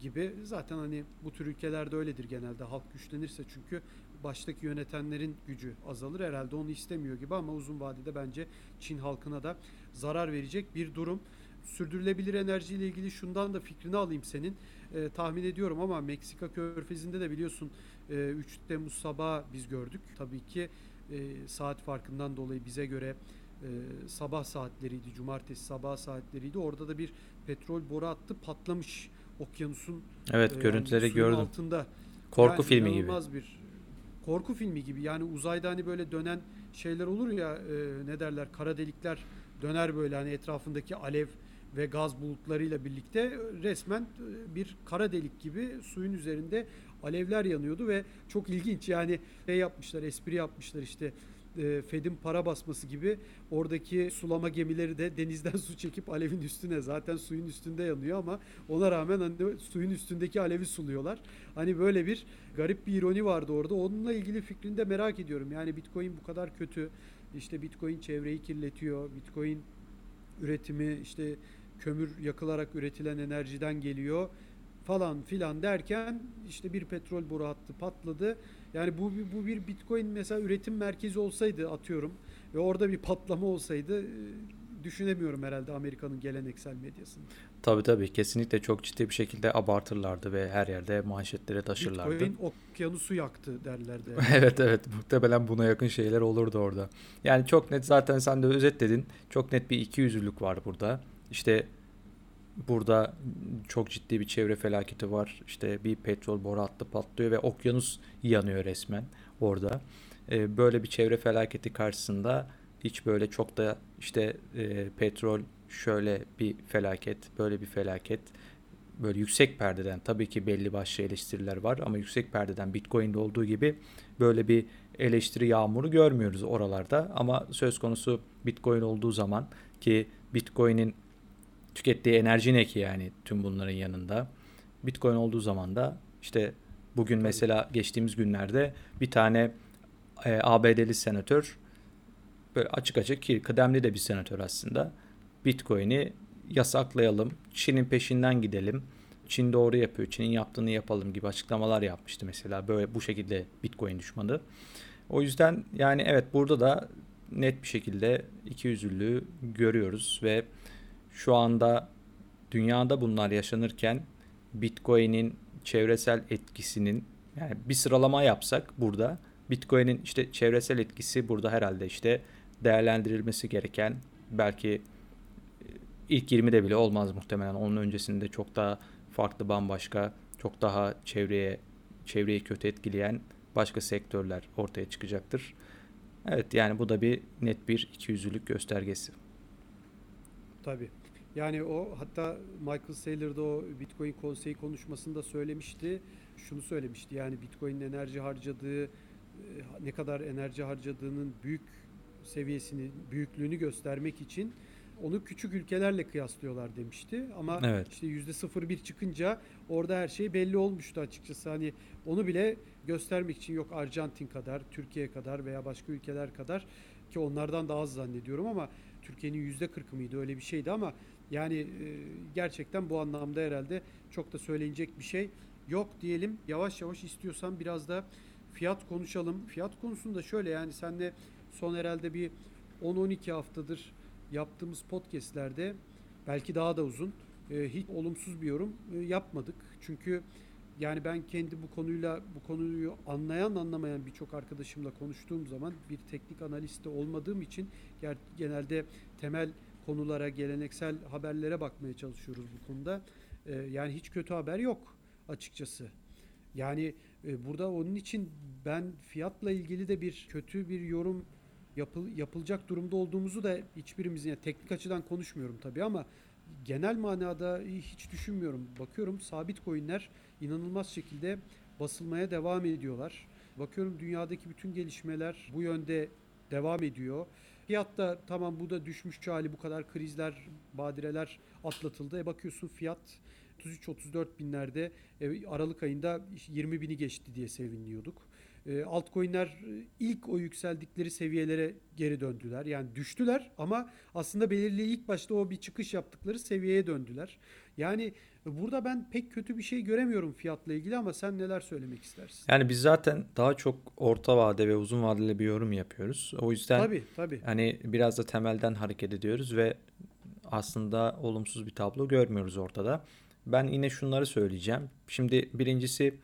gibi. Zaten hani bu tür ülkelerde öyledir genelde. Halk güçlenirse çünkü baştaki yönetenlerin gücü azalır. Herhalde onu istemiyor gibi ama uzun vadede bence Çin halkına da zarar verecek bir durum. Sürdürülebilir enerji ile ilgili şundan da fikrini alayım senin. E, tahmin ediyorum ama Meksika körfezinde de biliyorsun e, 3 Temmuz sabahı biz gördük. Tabii ki e, saat farkından dolayı bize göre e, sabah saatleriydi. Cumartesi sabah saatleriydi. Orada da bir petrol boru hattı patlamış okyanusun Evet, e, görüntüleri gördüm. altında. Korku yani filmi gibi. bir korku filmi gibi. Yani uzayda hani böyle dönen şeyler olur ya e, ne derler kara delikler döner böyle hani etrafındaki alev ve gaz bulutlarıyla birlikte resmen e, bir kara delik gibi suyun üzerinde alevler yanıyordu ve çok ilginç yani şey yapmışlar espri yapmışlar işte e, Fed'in para basması gibi oradaki sulama gemileri de denizden su çekip alevin üstüne zaten suyun üstünde yanıyor ama ona rağmen hani suyun üstündeki alevi suluyorlar. Hani böyle bir garip bir ironi vardı orada. Onunla ilgili fikrini de merak ediyorum. Yani Bitcoin bu kadar kötü. İşte Bitcoin çevreyi kirletiyor. Bitcoin üretimi işte kömür yakılarak üretilen enerjiden geliyor falan filan derken işte bir petrol boru hattı patladı. Yani bu bu bir Bitcoin mesela üretim merkezi olsaydı atıyorum ve orada bir patlama olsaydı e, düşünemiyorum herhalde Amerika'nın geleneksel medyasını. Tabii tabii kesinlikle çok ciddi bir şekilde abartırlardı ve her yerde manşetlere taşırlardı. Bitcoin okyanusu yaktı derlerdi. evet evet muhtemelen buna yakın şeyler olurdu orada. Yani çok net zaten sen de özetledin. Çok net bir iki yüzlülük var burada. İşte burada çok ciddi bir çevre felaketi var. İşte bir petrol boru hattı patlıyor ve okyanus yanıyor resmen orada. Ee, böyle bir çevre felaketi karşısında hiç böyle çok da işte e, petrol şöyle bir felaket, böyle bir felaket böyle yüksek perdeden tabii ki belli başlı eleştiriler var ama yüksek perdeden Bitcoin'de olduğu gibi böyle bir eleştiri yağmuru görmüyoruz oralarda ama söz konusu Bitcoin olduğu zaman ki Bitcoin'in tükettiği enerji ne ki yani tüm bunların yanında Bitcoin olduğu zaman da işte bugün mesela geçtiğimiz günlerde bir tane e, ABD'li senatör böyle açık açık ki kıdemli de bir senatör aslında Bitcoin'i yasaklayalım, Çin'in peşinden gidelim. Çin doğru yapıyor, Çin'in yaptığını yapalım gibi açıklamalar yapmıştı mesela. Böyle bu şekilde Bitcoin düşmanı. O yüzden yani evet burada da net bir şekilde iki yüzlülüğü görüyoruz ve şu anda dünyada bunlar yaşanırken Bitcoin'in çevresel etkisinin yani bir sıralama yapsak burada Bitcoin'in işte çevresel etkisi burada herhalde işte değerlendirilmesi gereken belki ilk 20'de bile olmaz muhtemelen. Onun öncesinde çok daha farklı bambaşka, çok daha çevreye çevreyi kötü etkileyen başka sektörler ortaya çıkacaktır. Evet yani bu da bir net bir ikiyüzlülük göstergesi. Tabii. Yani o hatta Michael Saylor da o Bitcoin konseyi konuşmasında söylemişti. Şunu söylemişti. Yani Bitcoin'in enerji harcadığı e, ne kadar enerji harcadığının büyük seviyesini, büyüklüğünü göstermek için onu küçük ülkelerle kıyaslıyorlar demişti. Ama evet. işte %01 çıkınca orada her şey belli olmuştu açıkçası. Hani onu bile göstermek için yok Arjantin kadar, Türkiye kadar veya başka ülkeler kadar ki onlardan daha az zannediyorum ama Türkiye'nin %40'ı mıydı öyle bir şeydi ama yani e, gerçekten bu anlamda herhalde çok da söylenecek bir şey yok diyelim. Yavaş yavaş istiyorsan biraz da fiyat konuşalım. Fiyat konusunda şöyle yani senle son herhalde bir 10-12 haftadır yaptığımız podcastlerde belki daha da uzun e, hiç olumsuz bir yorum e, yapmadık. Çünkü yani ben kendi bu konuyla bu konuyu anlayan anlamayan birçok arkadaşımla konuştuğum zaman bir teknik analiste olmadığım için genelde temel konulara, geleneksel haberlere bakmaya çalışıyoruz bu konuda. E, yani hiç kötü haber yok açıkçası. Yani burada onun için ben fiyatla ilgili de bir kötü bir yorum yapıl, yapılacak durumda olduğumuzu da hiçbirimizin yani teknik açıdan konuşmuyorum tabii ama genel manada hiç düşünmüyorum. Bakıyorum sabit coinler inanılmaz şekilde basılmaya devam ediyorlar. Bakıyorum dünyadaki bütün gelişmeler bu yönde devam ediyor. Fiyatta tamam bu da düşmüş hali bu kadar krizler, badireler atlatıldı. E bakıyorsun fiyat 33-34 binlerde e, Aralık ayında 20 bini geçti diye seviniyorduk. E, altcoin'ler e, ilk o yükseldikleri seviyelere geri döndüler. Yani düştüler ama aslında belirli ilk başta o bir çıkış yaptıkları seviyeye döndüler. Yani burada ben pek kötü bir şey göremiyorum fiyatla ilgili ama sen neler söylemek istersin? Yani biz zaten daha çok orta vade ve uzun vadeli bir yorum yapıyoruz. O yüzden tabii, tabii. hani biraz da temelden hareket ediyoruz ve aslında olumsuz bir tablo görmüyoruz ortada. Ben yine şunları söyleyeceğim. Şimdi birincisi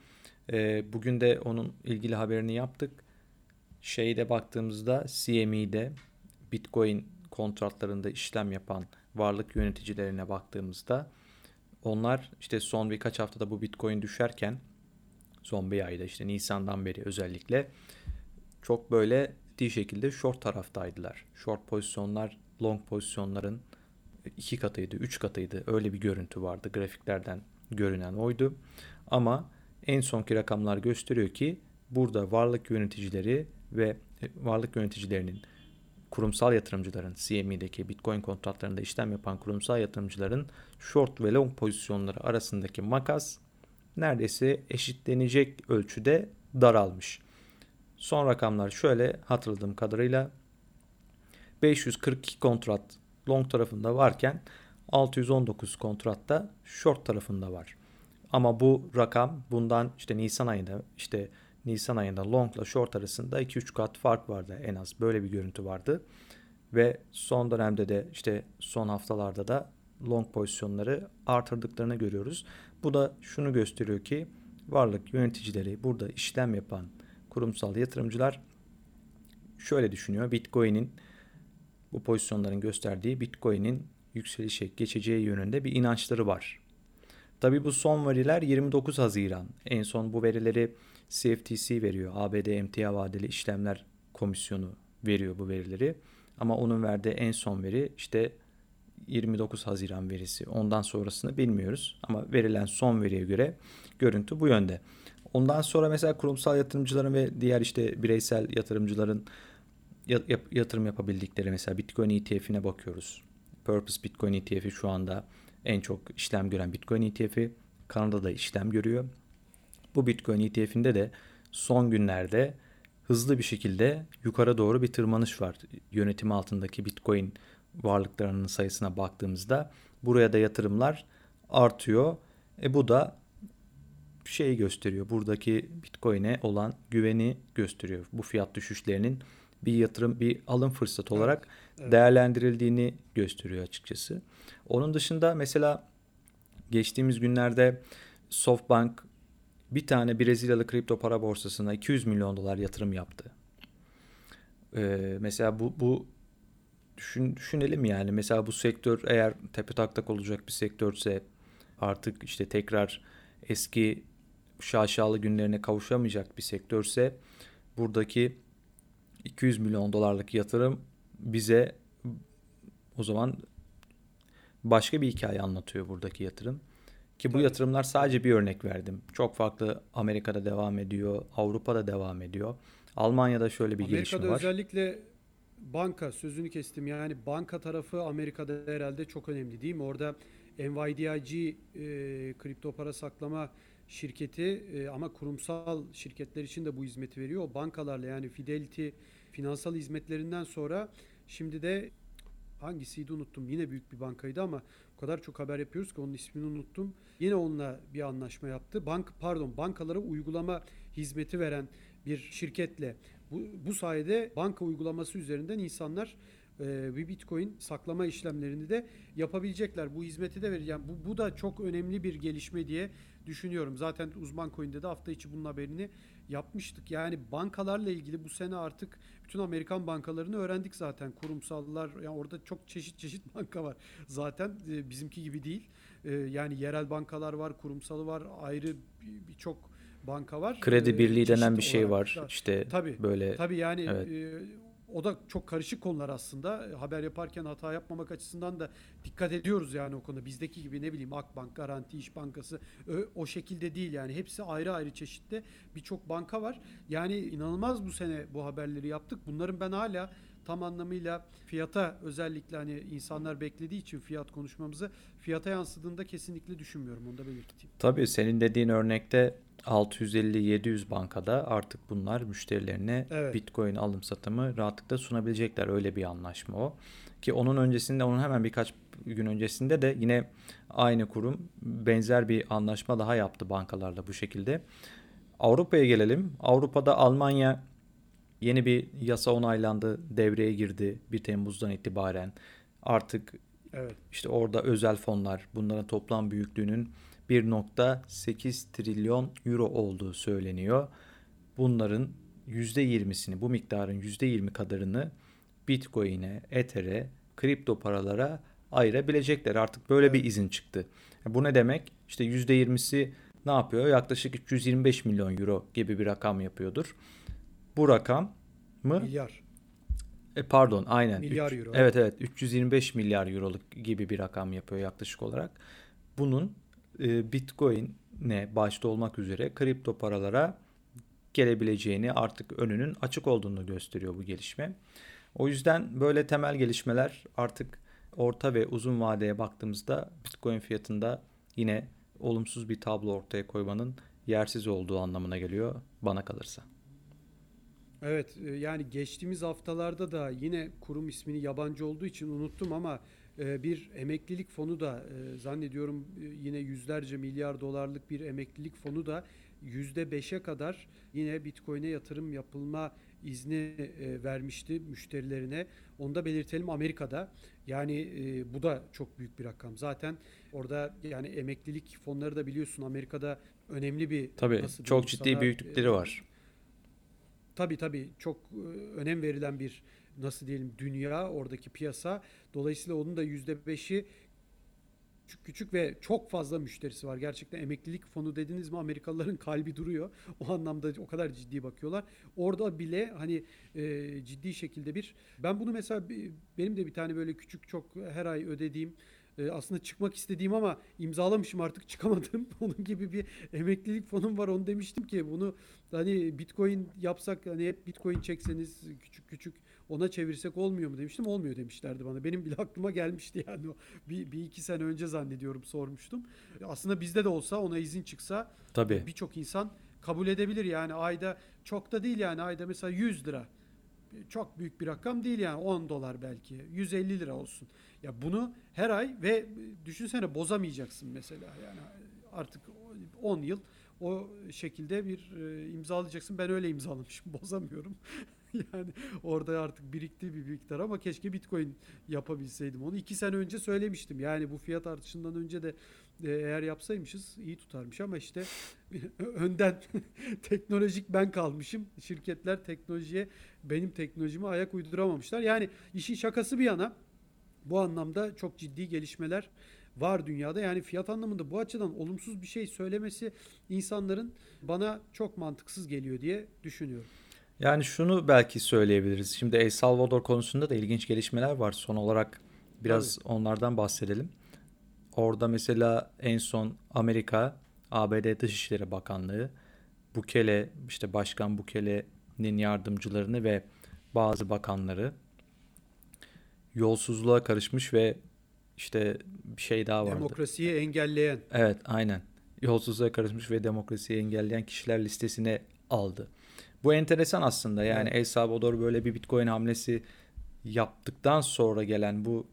e, bugün de onun ilgili haberini yaptık. Şeyde baktığımızda CME'de Bitcoin kontratlarında işlem yapan varlık yöneticilerine baktığımızda onlar işte son birkaç haftada bu Bitcoin düşerken son bir ayda işte Nisan'dan beri özellikle çok böyle ciddi şekilde short taraftaydılar. Short pozisyonlar long pozisyonların iki katıydı, üç katıydı. Öyle bir görüntü vardı. Grafiklerden görünen oydu. Ama en sonki rakamlar gösteriyor ki burada varlık yöneticileri ve varlık yöneticilerinin kurumsal yatırımcıların CME'deki Bitcoin kontratlarında işlem yapan kurumsal yatırımcıların short ve long pozisyonları arasındaki makas neredeyse eşitlenecek ölçüde daralmış. Son rakamlar şöyle hatırladığım kadarıyla 542 kontrat long tarafında varken 619 kontratta short tarafında var. Ama bu rakam bundan işte Nisan ayında işte Nisan ayında long ile short arasında 2-3 kat fark vardı en az. Böyle bir görüntü vardı. Ve son dönemde de işte son haftalarda da long pozisyonları artırdıklarını görüyoruz. Bu da şunu gösteriyor ki varlık yöneticileri burada işlem yapan kurumsal yatırımcılar şöyle düşünüyor. Bitcoin'in bu pozisyonların gösterdiği Bitcoin'in yükselişe geçeceği yönünde bir inançları var. Tabii bu son veriler 29 Haziran. En son bu verileri CFTC veriyor. ABD Emtia Vadeli İşlemler Komisyonu veriyor bu verileri. Ama onun verdiği en son veri işte 29 Haziran verisi. Ondan sonrasını bilmiyoruz ama verilen son veriye göre görüntü bu yönde. Ondan sonra mesela kurumsal yatırımcıların ve diğer işte bireysel yatırımcıların yatırım yapabildikleri mesela Bitcoin ETF'ine bakıyoruz. Purpose Bitcoin ETF'i şu anda en çok işlem gören Bitcoin ETF'i. Kanada'da işlem görüyor. Bu Bitcoin ETF'inde de son günlerde hızlı bir şekilde yukarı doğru bir tırmanış var. Yönetim altındaki Bitcoin varlıklarının sayısına baktığımızda buraya da yatırımlar artıyor. E bu da şeyi gösteriyor. Buradaki Bitcoin'e olan güveni gösteriyor. Bu fiyat düşüşlerinin bir yatırım, bir alım fırsatı olarak evet, evet. değerlendirildiğini gösteriyor açıkçası. Onun dışında mesela geçtiğimiz günlerde SoftBank bir tane Brezilyalı kripto para borsasına 200 milyon dolar yatırım yaptı. Ee, mesela bu, bu düşün, düşünelim yani mesela bu sektör eğer tepe taktak olacak bir sektörse artık işte tekrar eski şaşalı günlerine kavuşamayacak bir sektörse buradaki 200 milyon dolarlık yatırım bize o zaman başka bir hikaye anlatıyor buradaki yatırım. Ki bu yatırımlar sadece bir örnek verdim. Çok farklı Amerika'da devam ediyor, Avrupa'da devam ediyor. Almanya'da şöyle bir Amerika'da gelişme var. Amerika'da özellikle banka sözünü kestim. Yani banka tarafı Amerika'da herhalde çok önemli değil mi? Orada NYDIG e, kripto para saklama şirketi e, ama kurumsal şirketler için de bu hizmeti veriyor. O bankalarla yani Fidelity finansal hizmetlerinden sonra şimdi de hangisiydi unuttum. Yine büyük bir bankaydı ama o kadar çok haber yapıyoruz ki onun ismini unuttum. Yine onunla bir anlaşma yaptı. Bank pardon bankalara uygulama hizmeti veren bir şirketle bu, bu sayede banka uygulaması üzerinden insanlar e, bir bitcoin saklama işlemlerini de yapabilecekler. Bu hizmeti de verir. Yani bu, bu da çok önemli bir gelişme diye düşünüyorum. Zaten uzman coin'de de hafta içi bunun haberini yapmıştık. Yani bankalarla ilgili bu sene artık bütün Amerikan bankalarını öğrendik zaten. Kurumsallar yani orada çok çeşit çeşit banka var. Zaten e, bizimki gibi değil. E, yani yerel bankalar var, kurumsalı var, ayrı birçok bir banka var. Kredi e, birliği denen bir şey var. İşte tabii, böyle Tabii yani evet. e, o da çok karışık konular aslında. Haber yaparken hata yapmamak açısından da dikkat ediyoruz yani o konuda. Bizdeki gibi ne bileyim Akbank, Garanti, İş Bankası o şekilde değil yani. Hepsi ayrı ayrı çeşitli birçok banka var. Yani inanılmaz bu sene bu haberleri yaptık. Bunların ben hala tam anlamıyla fiyata özellikle hani insanlar beklediği için fiyat konuşmamızı fiyata yansıdığında kesinlikle düşünmüyorum. Onu da belirteyim. Tabii senin dediğin örnekte 650-700 bankada artık bunlar müşterilerine evet. Bitcoin alım satımı rahatlıkla sunabilecekler. Öyle bir anlaşma o. Ki onun öncesinde, onun hemen birkaç gün öncesinde de yine aynı kurum benzer bir anlaşma daha yaptı bankalarla bu şekilde. Avrupa'ya gelelim. Avrupa'da Almanya yeni bir yasa onaylandı, devreye girdi 1 Temmuz'dan itibaren. Artık evet. işte orada özel fonlar, bunların toplam büyüklüğünün 1.8 trilyon euro olduğu söyleniyor. Bunların %20'sini, bu miktarın %20 kadarını Bitcoin'e, Ether'e, kripto paralara ayırabilecekler. Artık böyle bir izin çıktı. Bu ne demek? İşte %20'si ne yapıyor? Yaklaşık 325 milyon euro gibi bir rakam yapıyordur. Bu rakam mı? Milyar. E pardon aynen. Milyar euro. Evet evet 325 milyar euroluk gibi bir rakam yapıyor yaklaşık olarak. Bunun e, Bitcoin'e başta olmak üzere kripto paralara gelebileceğini artık önünün açık olduğunu gösteriyor bu gelişme. O yüzden böyle temel gelişmeler artık orta ve uzun vadeye baktığımızda Bitcoin fiyatında yine olumsuz bir tablo ortaya koymanın yersiz olduğu anlamına geliyor bana kalırsa. Evet e, yani geçtiğimiz haftalarda da yine kurum ismini yabancı olduğu için unuttum ama bir emeklilik fonu da e, zannediyorum e, yine yüzlerce milyar dolarlık bir emeklilik fonu da yüzde beşe kadar yine Bitcoin'e yatırım yapılma izni e, vermişti müşterilerine. Onu da belirtelim Amerika'da. Yani bu da çok büyük bir rakam. Zaten orada yani emeklilik fonları da biliyorsun Amerika'da önemli bir Tabii çok ciddi sana, büyüklükleri var. Tabii tabii çok önem verilen bir nasıl diyelim dünya oradaki piyasa. Dolayısıyla onun da yüzde beşi küçük küçük ve çok fazla müşterisi var. Gerçekten emeklilik fonu dediniz mi Amerikalıların kalbi duruyor. O anlamda o kadar ciddi bakıyorlar. Orada bile hani e, ciddi şekilde bir ben bunu mesela benim de bir tane böyle küçük çok her ay ödediğim e, aslında çıkmak istediğim ama imzalamışım artık çıkamadım. Onun gibi bir emeklilik fonum var. Onu demiştim ki bunu hani Bitcoin yapsak hani hep Bitcoin çekseniz küçük küçük ona çevirsek olmuyor mu demiştim. Olmuyor demişlerdi bana. Benim bile aklıma gelmişti yani bir, bir iki sene önce zannediyorum sormuştum. Aslında bizde de olsa ona izin çıksa Tabii. birçok insan kabul edebilir yani ayda çok da değil yani ayda mesela 100 lira çok büyük bir rakam değil yani 10 dolar belki 150 lira olsun. Ya bunu her ay ve düşünsene bozamayacaksın mesela yani artık 10 yıl o şekilde bir e, imzalayacaksın. Ben öyle imzalamışım bozamıyorum. yani orada artık birikti bir miktar ama keşke Bitcoin yapabilseydim. Onu iki sene önce söylemiştim. Yani bu fiyat artışından önce de e, eğer yapsaymışız iyi tutarmış ama işte önden teknolojik ben kalmışım. Şirketler teknolojiye benim teknolojime ayak uyduramamışlar. Yani işin şakası bir yana bu anlamda çok ciddi gelişmeler var dünyada. Yani fiyat anlamında bu açıdan olumsuz bir şey söylemesi insanların bana çok mantıksız geliyor diye düşünüyorum. Yani şunu belki söyleyebiliriz. Şimdi El Salvador konusunda da ilginç gelişmeler var. Son olarak biraz onlardan bahsedelim. Orada mesela en son Amerika, ABD Dışişleri Bakanlığı, Bukele, işte Başkan Bukele'nin yardımcılarını ve bazı bakanları yolsuzluğa karışmış ve işte bir şey daha vardı. Demokrasiyi engelleyen. Evet, aynen. Yolsuzluğa karışmış ve demokrasiyi engelleyen kişiler listesine aldı. Bu enteresan aslında. Yani Evet. El Salvador böyle bir Bitcoin hamlesi yaptıktan sonra gelen bu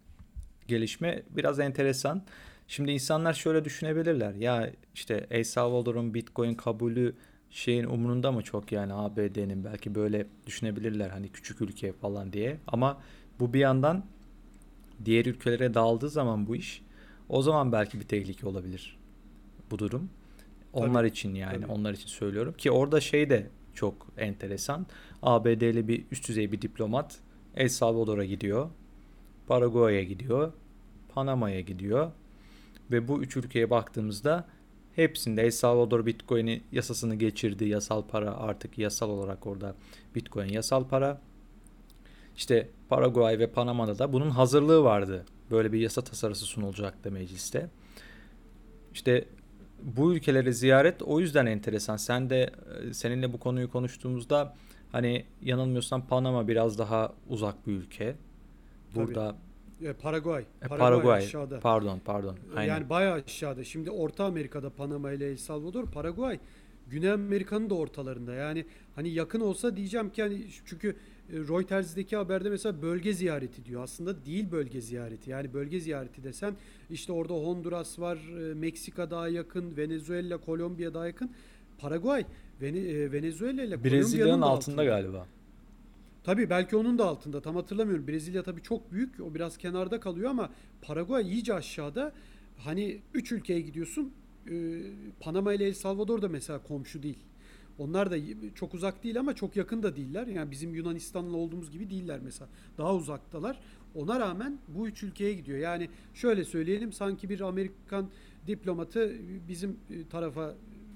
gelişme biraz enteresan. Şimdi insanlar şöyle düşünebilirler. Ya işte El Salvador'un Bitcoin kabulü şeyin umurunda mı çok yani ABD'nin belki böyle düşünebilirler hani küçük ülke falan diye. Ama bu bir yandan diğer ülkelere dağıldığı zaman bu iş o zaman belki bir tehlike olabilir bu durum. Onlar için yani tabii. onlar için söylüyorum ki orada şey de çok enteresan. ABD'li bir üst düzey bir diplomat El Salvador'a gidiyor. Paraguay'a gidiyor. Panama'ya gidiyor. Ve bu üç ülkeye baktığımızda hepsinde El Salvador Bitcoin'i yasasını geçirdi. Yasal para artık yasal olarak orada Bitcoin yasal para. İşte Paraguay ve Panama'da da bunun hazırlığı vardı. Böyle bir yasa tasarısı sunulacaktı mecliste. İşte bu ülkeleri ziyaret o yüzden enteresan. Sen de e, seninle bu konuyu konuştuğumuzda hani yanılmıyorsam Panama biraz daha uzak bir ülke. Burada E, Paraguay. e, Paraguay, Paraguay, aşağıda. pardon pardon. Aynen. Yani bayağı aşağıda. Şimdi Orta Amerika'da Panama ile El Salvador, Paraguay Güney Amerika'nın da ortalarında. Yani hani yakın olsa diyeceğim ki hani çünkü Reuters'deki haberde mesela bölge ziyareti diyor. Aslında değil bölge ziyareti. Yani bölge ziyareti desen işte orada Honduras var, e, Meksika daha yakın, Venezuela, Kolombiya daha yakın. Paraguay, e, Venezuela ile Brezilya'nın Kolombiya'nın da altında galiba. Tabii belki onun da altında tam hatırlamıyorum. Brezilya tabii çok büyük. O biraz kenarda kalıyor ama Paraguay iyice aşağıda. Hani üç ülkeye gidiyorsun. Panama ile El Salvador da mesela komşu değil. Onlar da çok uzak değil ama çok yakın da değiller. Yani bizim Yunanistan'la olduğumuz gibi değiller mesela. Daha uzaktalar. Ona rağmen bu üç ülkeye gidiyor. Yani şöyle söyleyelim sanki bir Amerikan diplomatı bizim e, tarafa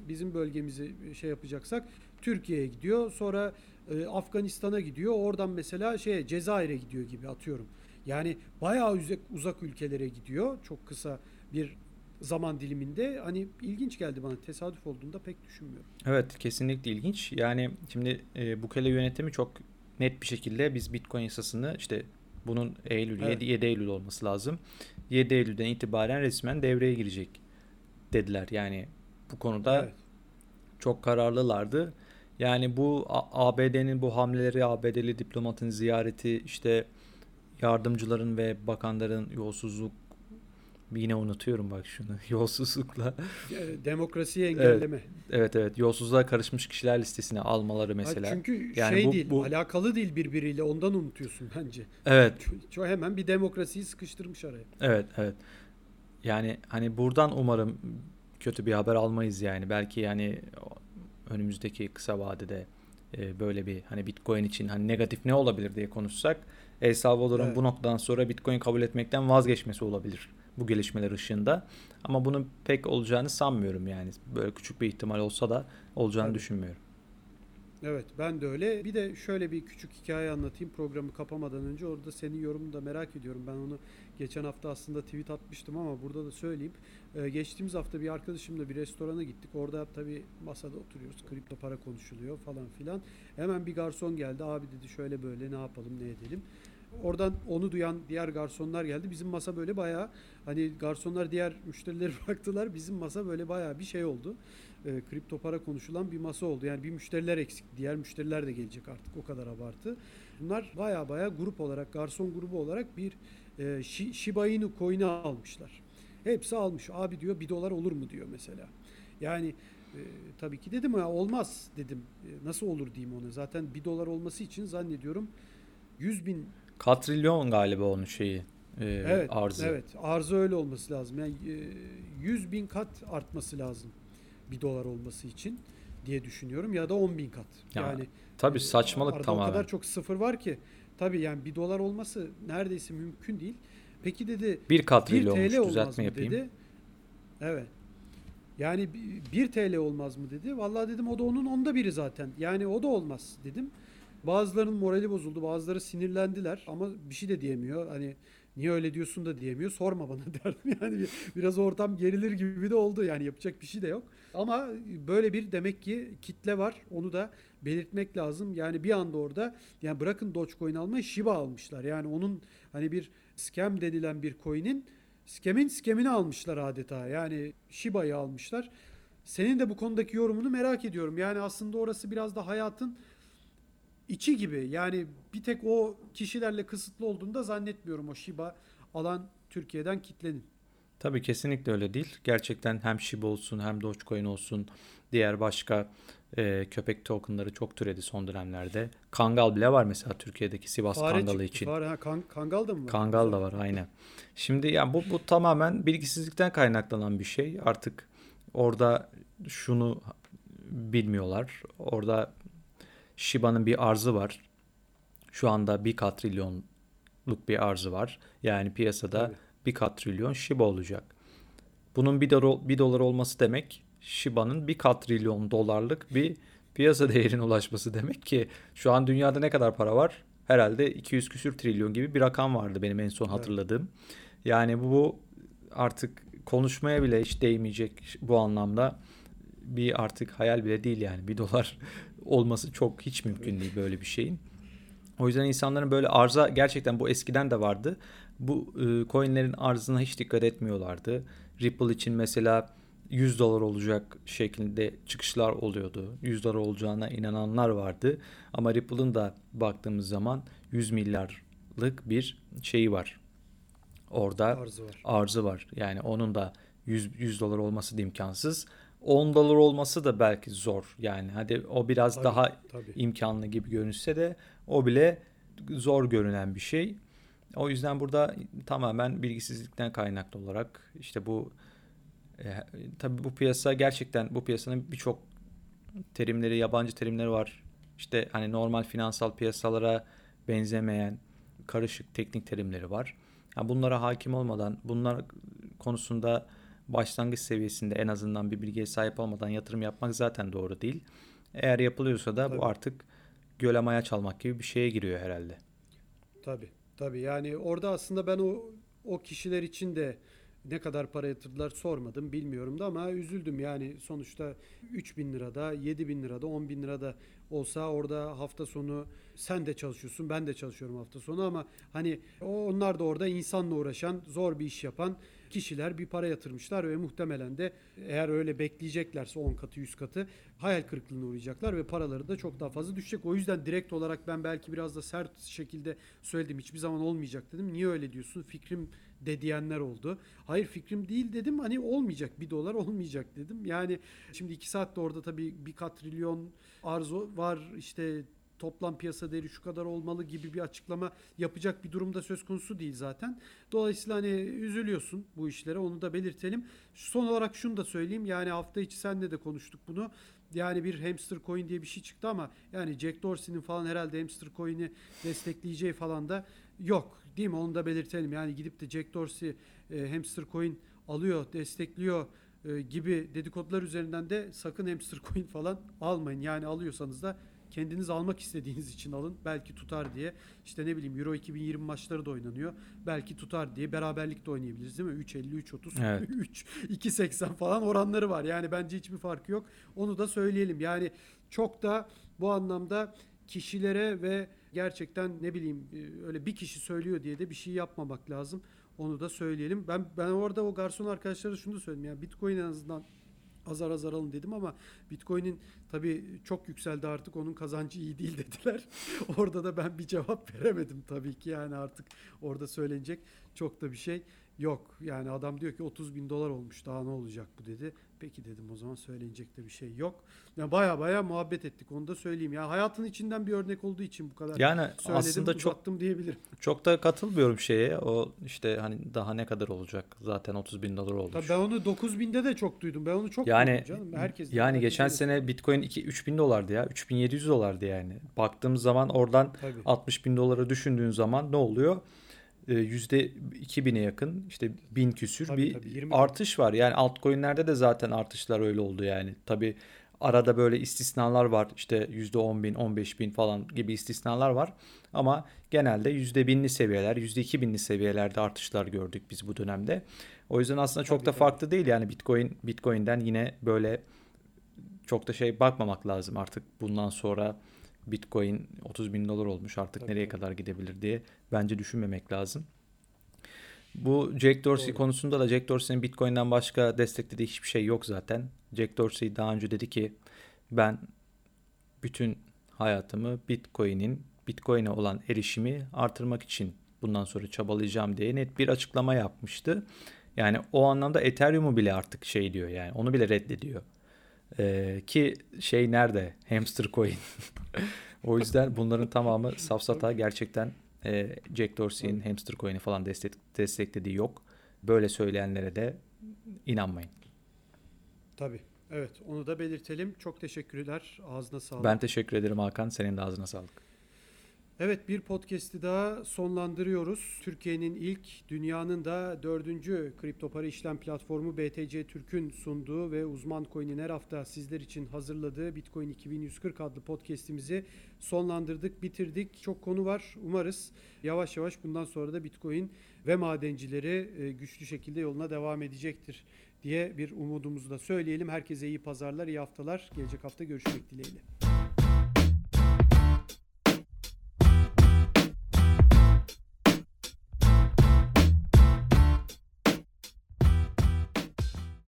bizim bölgemizi şey yapacaksak Türkiye'ye gidiyor. Sonra e, Afganistan'a gidiyor. Oradan mesela şey Cezayir'e gidiyor gibi atıyorum. Yani bayağı uzak, uzak ülkelere gidiyor. Çok kısa bir zaman diliminde. Hani ilginç geldi bana. Tesadüf olduğunda pek düşünmüyorum. Evet kesinlikle ilginç. Yani şimdi e, Bukele yönetimi çok net bir şekilde biz Bitcoin yasasını işte bunun Eylül Evet. 7, 7 Eylül olması lazım. 7 Eylül'den itibaren resmen devreye girecek dediler. Yani bu konuda Evet. çok kararlılardı. Yani bu ABD'nin bu hamleleri, ABD'li diplomatın ziyareti işte yardımcıların ve bakanların yolsuzluk yine unutuyorum bak şunu yolsuzlukla Demokrasiyi engelleme. evet evet yolsuzluğa karışmış kişiler listesine almaları mesela. Ha, çünkü Yani şey bu- değil, bu- alakalı değil birbiriyle ondan unutuyorsun bence. Evet çok hemen bir demokrasiyi sıkıştırmış araya. evet evet. Yani hani buradan umarım kötü bir haber almayız yani. Belki yani önümüzdeki kısa vadede e, böyle bir hani Bitcoin için hani negatif ne olabilir diye konuşsak El Salvador'un Evet. bu noktadan sonra Bitcoin kabul etmekten vazgeçmesi olabilir bu gelişmeler ışığında. Ama bunun pek olacağını sanmıyorum yani. Böyle küçük bir ihtimal olsa da olacağını Tabii. düşünmüyorum. Evet ben de öyle. Bir de şöyle bir küçük hikaye anlatayım programı kapamadan önce. Orada senin yorumunu da merak ediyorum. Ben onu geçen hafta aslında tweet atmıştım ama burada da söyleyeyim. Ee, geçtiğimiz hafta bir arkadaşımla bir restorana gittik. Orada tabii masada oturuyoruz. Kripto para konuşuluyor falan filan. Hemen bir garson geldi. Abi dedi şöyle böyle ne yapalım ne edelim. Oradan onu duyan diğer garsonlar geldi. Bizim masa böyle bayağı hani garsonlar diğer müşterileri bıraktılar. Bizim masa böyle bayağı bir şey oldu e, kripto para konuşulan bir masa oldu. Yani bir müşteriler eksik. Diğer müşteriler de gelecek artık. O kadar abartı. Bunlar baya baya grup olarak, garson grubu olarak bir e, Shi- Shiba Inu coin'i almışlar. Hepsi almış. Abi diyor bir dolar olur mu diyor mesela. Yani e, tabii ki dedim ya olmaz dedim. E, nasıl olur diyeyim ona. Zaten bir dolar olması için zannediyorum 100 bin Katrilyon galiba onun şeyi e, evet, arzı. Evet, arzı öyle olması lazım. Yani e, 100 bin kat artması lazım bir dolar olması için diye düşünüyorum ya da 10 bin kat. Ya, yani Tabii e, saçmalık arada tamamen. O kadar çok sıfır var ki tabii yani bir dolar olması neredeyse mümkün değil. Peki dedi Bir 1 katrilyonmuş TL olmaz düzeltme mı yapayım. dedi. Evet. Yani 1 TL olmaz mı dedi. Vallahi dedim o da onun onda biri zaten. Yani o da olmaz dedim. Bazılarının morali bozuldu. Bazıları sinirlendiler ama bir şey de diyemiyor. Hani niye öyle diyorsun da diyemiyor. Sorma bana derdim. Yani bir- biraz ortam gerilir gibi de oldu. Yani yapacak bir şey de yok. Ama böyle bir demek ki kitle var. Onu da belirtmek lazım. Yani bir anda orada yani bırakın Dogecoin almayı Shiba almışlar. Yani onun hani bir scam denilen bir coin'in Scam'in scam'ini almışlar adeta. Yani Shiba'yı almışlar. Senin de bu konudaki yorumunu merak ediyorum. Yani aslında orası biraz da hayatın içi gibi. Yani bir tek o kişilerle kısıtlı olduğunu da zannetmiyorum o Shiba alan Türkiye'den kitlenin. Tabii kesinlikle öyle değil. Gerçekten hem Shiba olsun hem Dogecoin olsun diğer başka e, köpek tokenları çok türedi son dönemlerde. Kangal bile var mesela Türkiye'deki Sivas Fare Kangalı çıktı. için. Fare, ha, kan- kangal da mı var? Kangal da var aynen. Şimdi ya bu bu tamamen bilgisizlikten kaynaklanan bir şey. Artık orada şunu bilmiyorlar. Orada Shiba'nın bir arzı var. Şu anda bir katrilyonluk bir arzı var. Yani piyasada Tabii. bir katrilyon Shiba olacak. Bunun bir dolar, bir dolar olması demek Shiba'nın bir katrilyon dolarlık bir piyasa değerine ulaşması demek ki şu an dünyada ne kadar para var? Herhalde 200 küsür trilyon gibi bir rakam vardı benim en son Evet. hatırladığım. Yani bu artık konuşmaya bile hiç değmeyecek bu anlamda bir artık hayal bile değil yani. Bir dolar olması çok hiç mümkün değil böyle bir şeyin. O yüzden insanların böyle arza gerçekten bu eskiden de vardı. Bu e, coinlerin arzına hiç dikkat etmiyorlardı. Ripple için mesela 100 dolar olacak şeklinde çıkışlar oluyordu. 100 dolar olacağına inananlar vardı. Ama Ripple'ın da baktığımız zaman 100 milyarlık bir şeyi var. Orada Arzı var. arzı var. Yani onun da 100, 100 dolar olması da imkansız. 10 dolar olması da belki zor. Yani hadi o biraz Tabii, daha tabii. imkanlı gibi görünse de o bile zor görünen bir şey. O yüzden burada tamamen bilgisizlikten kaynaklı olarak işte bu e, tabii bu piyasa gerçekten bu piyasanın birçok terimleri, yabancı terimleri var. İşte hani normal finansal piyasalara benzemeyen karışık teknik terimleri var. Yani bunlara hakim olmadan, bunlar konusunda başlangıç seviyesinde en azından bir bilgiye sahip olmadan yatırım yapmak zaten doğru değil. Eğer yapılıyorsa da Tabii. bu artık göle maya çalmak gibi bir şeye giriyor herhalde. Tabii. Tabii. Yani orada aslında ben o o kişiler için de ne kadar para yatırdılar sormadım bilmiyorum da ama üzüldüm yani sonuçta 3 bin lirada 7 bin lirada 10 bin lirada olsa orada hafta sonu sen de çalışıyorsun ben de çalışıyorum hafta sonu ama hani onlar da orada insanla uğraşan zor bir iş yapan kişiler bir para yatırmışlar ve muhtemelen de eğer öyle bekleyeceklerse 10 katı 100 katı hayal kırıklığına uğrayacaklar ve paraları da çok daha fazla düşecek. O yüzden direkt olarak ben belki biraz da sert şekilde söyledim. Hiçbir zaman olmayacak dedim. Niye öyle diyorsun? Fikrim de diyenler oldu. Hayır fikrim değil dedim. Hani olmayacak. Bir dolar olmayacak dedim. Yani şimdi iki saatte orada tabii bir katrilyon arzu var. işte toplam piyasa değeri şu kadar olmalı gibi bir açıklama yapacak bir durumda söz konusu değil zaten. Dolayısıyla hani üzülüyorsun bu işlere onu da belirtelim. Son olarak şunu da söyleyeyim yani hafta içi senle de konuştuk bunu. Yani bir hamster coin diye bir şey çıktı ama yani Jack Dorsey'nin falan herhalde hamster coin'i destekleyeceği falan da yok. Değil mi? Onu da belirtelim. Yani gidip de Jack Dorsey e, hamster coin alıyor, destekliyor e, gibi dedikodular üzerinden de sakın hamster coin falan almayın. Yani alıyorsanız da kendiniz almak istediğiniz için alın. Belki tutar diye. İşte ne bileyim Euro 2020 maçları da oynanıyor. Belki tutar diye beraberlik de oynayabiliriz değil mi? 3.50, 3.30, Evet. 3, 2.80 falan oranları var. Yani bence hiçbir farkı yok. Onu da söyleyelim. Yani çok da bu anlamda kişilere ve gerçekten ne bileyim e, öyle bir kişi söylüyor diye de bir şey yapmamak lazım. Onu da söyleyelim. Ben ben orada o garson arkadaşlara şunu da söyledim. Yani Bitcoin en azından azar azar alın dedim ama Bitcoin'in tabii çok yükseldi artık onun kazancı iyi değil dediler. orada da ben bir cevap veremedim tabii ki yani artık orada söylenecek çok da bir şey yok. Yani adam diyor ki 30 bin dolar olmuş daha ne olacak bu dedi. Peki dedim o zaman söylenecek de bir şey yok. Ya baya baya muhabbet ettik onu da söyleyeyim. Ya hayatın içinden bir örnek olduğu için bu kadar Yani söyledim aslında çok diyebilirim. çok da katılmıyorum şeye. O işte hani daha ne kadar olacak? Zaten 30 bin dolar olmuş. Tabii ben onu 9 binde de çok duydum. Ben onu çok Yani duydum canım. Herkes yani geçen öyle. sene Bitcoin 2 3000 dolardı ya. 3700 dolardı yani. Baktığımız zaman oradan Tabii. 60 bin dolara düşündüğün zaman ne oluyor? Ee, Yüzde 2000'e yakın işte bin küsür Tabii, bir tabii, 20 artış var. Yani altcoin'lerde de zaten artışlar öyle oldu yani. Tabii arada böyle istisnalar var. İşte yüzde 10 bin, 15 bin falan gibi istisnalar var. Ama genelde yüzde binli seviyeler, yüzde 2000'li seviyelerde artışlar gördük biz bu dönemde. O yüzden aslında çok Tabii, da tabii. farklı değil yani Bitcoin Bitcoin'den yine böyle çok da şey bakmamak lazım artık bundan sonra Bitcoin 30 bin dolar olmuş artık Tabii, nereye kadar gidebilir diye bence düşünmemek lazım. Bu Jack Dorsey Doğru. konusunda da Jack Dorsey'nin Bitcoin'den başka desteklediği hiçbir şey yok zaten. Jack Dorsey daha önce dedi ki ben bütün hayatımı Bitcoin'in Bitcoin'e olan erişimi artırmak için bundan sonra çabalayacağım diye net bir açıklama yapmıştı. Yani o anlamda Ethereum'u bile artık şey diyor yani onu bile reddediyor. Ee, ki şey nerede? Hamster coin. o yüzden bunların tamamı safsata gerçekten e, Jack Dorsey'in hamster coin'i falan destek, desteklediği yok. Böyle söyleyenlere de inanmayın. Tabii. Evet onu da belirtelim. Çok teşekkürler. Ağzına sağlık. Ben teşekkür ederim Hakan. Senin de ağzına sağlık. Evet bir podcast'i daha sonlandırıyoruz. Türkiye'nin ilk, dünyanın da dördüncü kripto para işlem platformu BTC Türk'ün sunduğu ve uzman coin'in her hafta sizler için hazırladığı Bitcoin 2140 adlı podcast'imizi sonlandırdık, bitirdik. Çok konu var. Umarız yavaş yavaş bundan sonra da Bitcoin ve madencileri e, güçlü şekilde yoluna devam edecektir diye bir umudumuzu da söyleyelim. Herkese iyi pazarlar, iyi haftalar. Gelecek hafta görüşmek dileğiyle.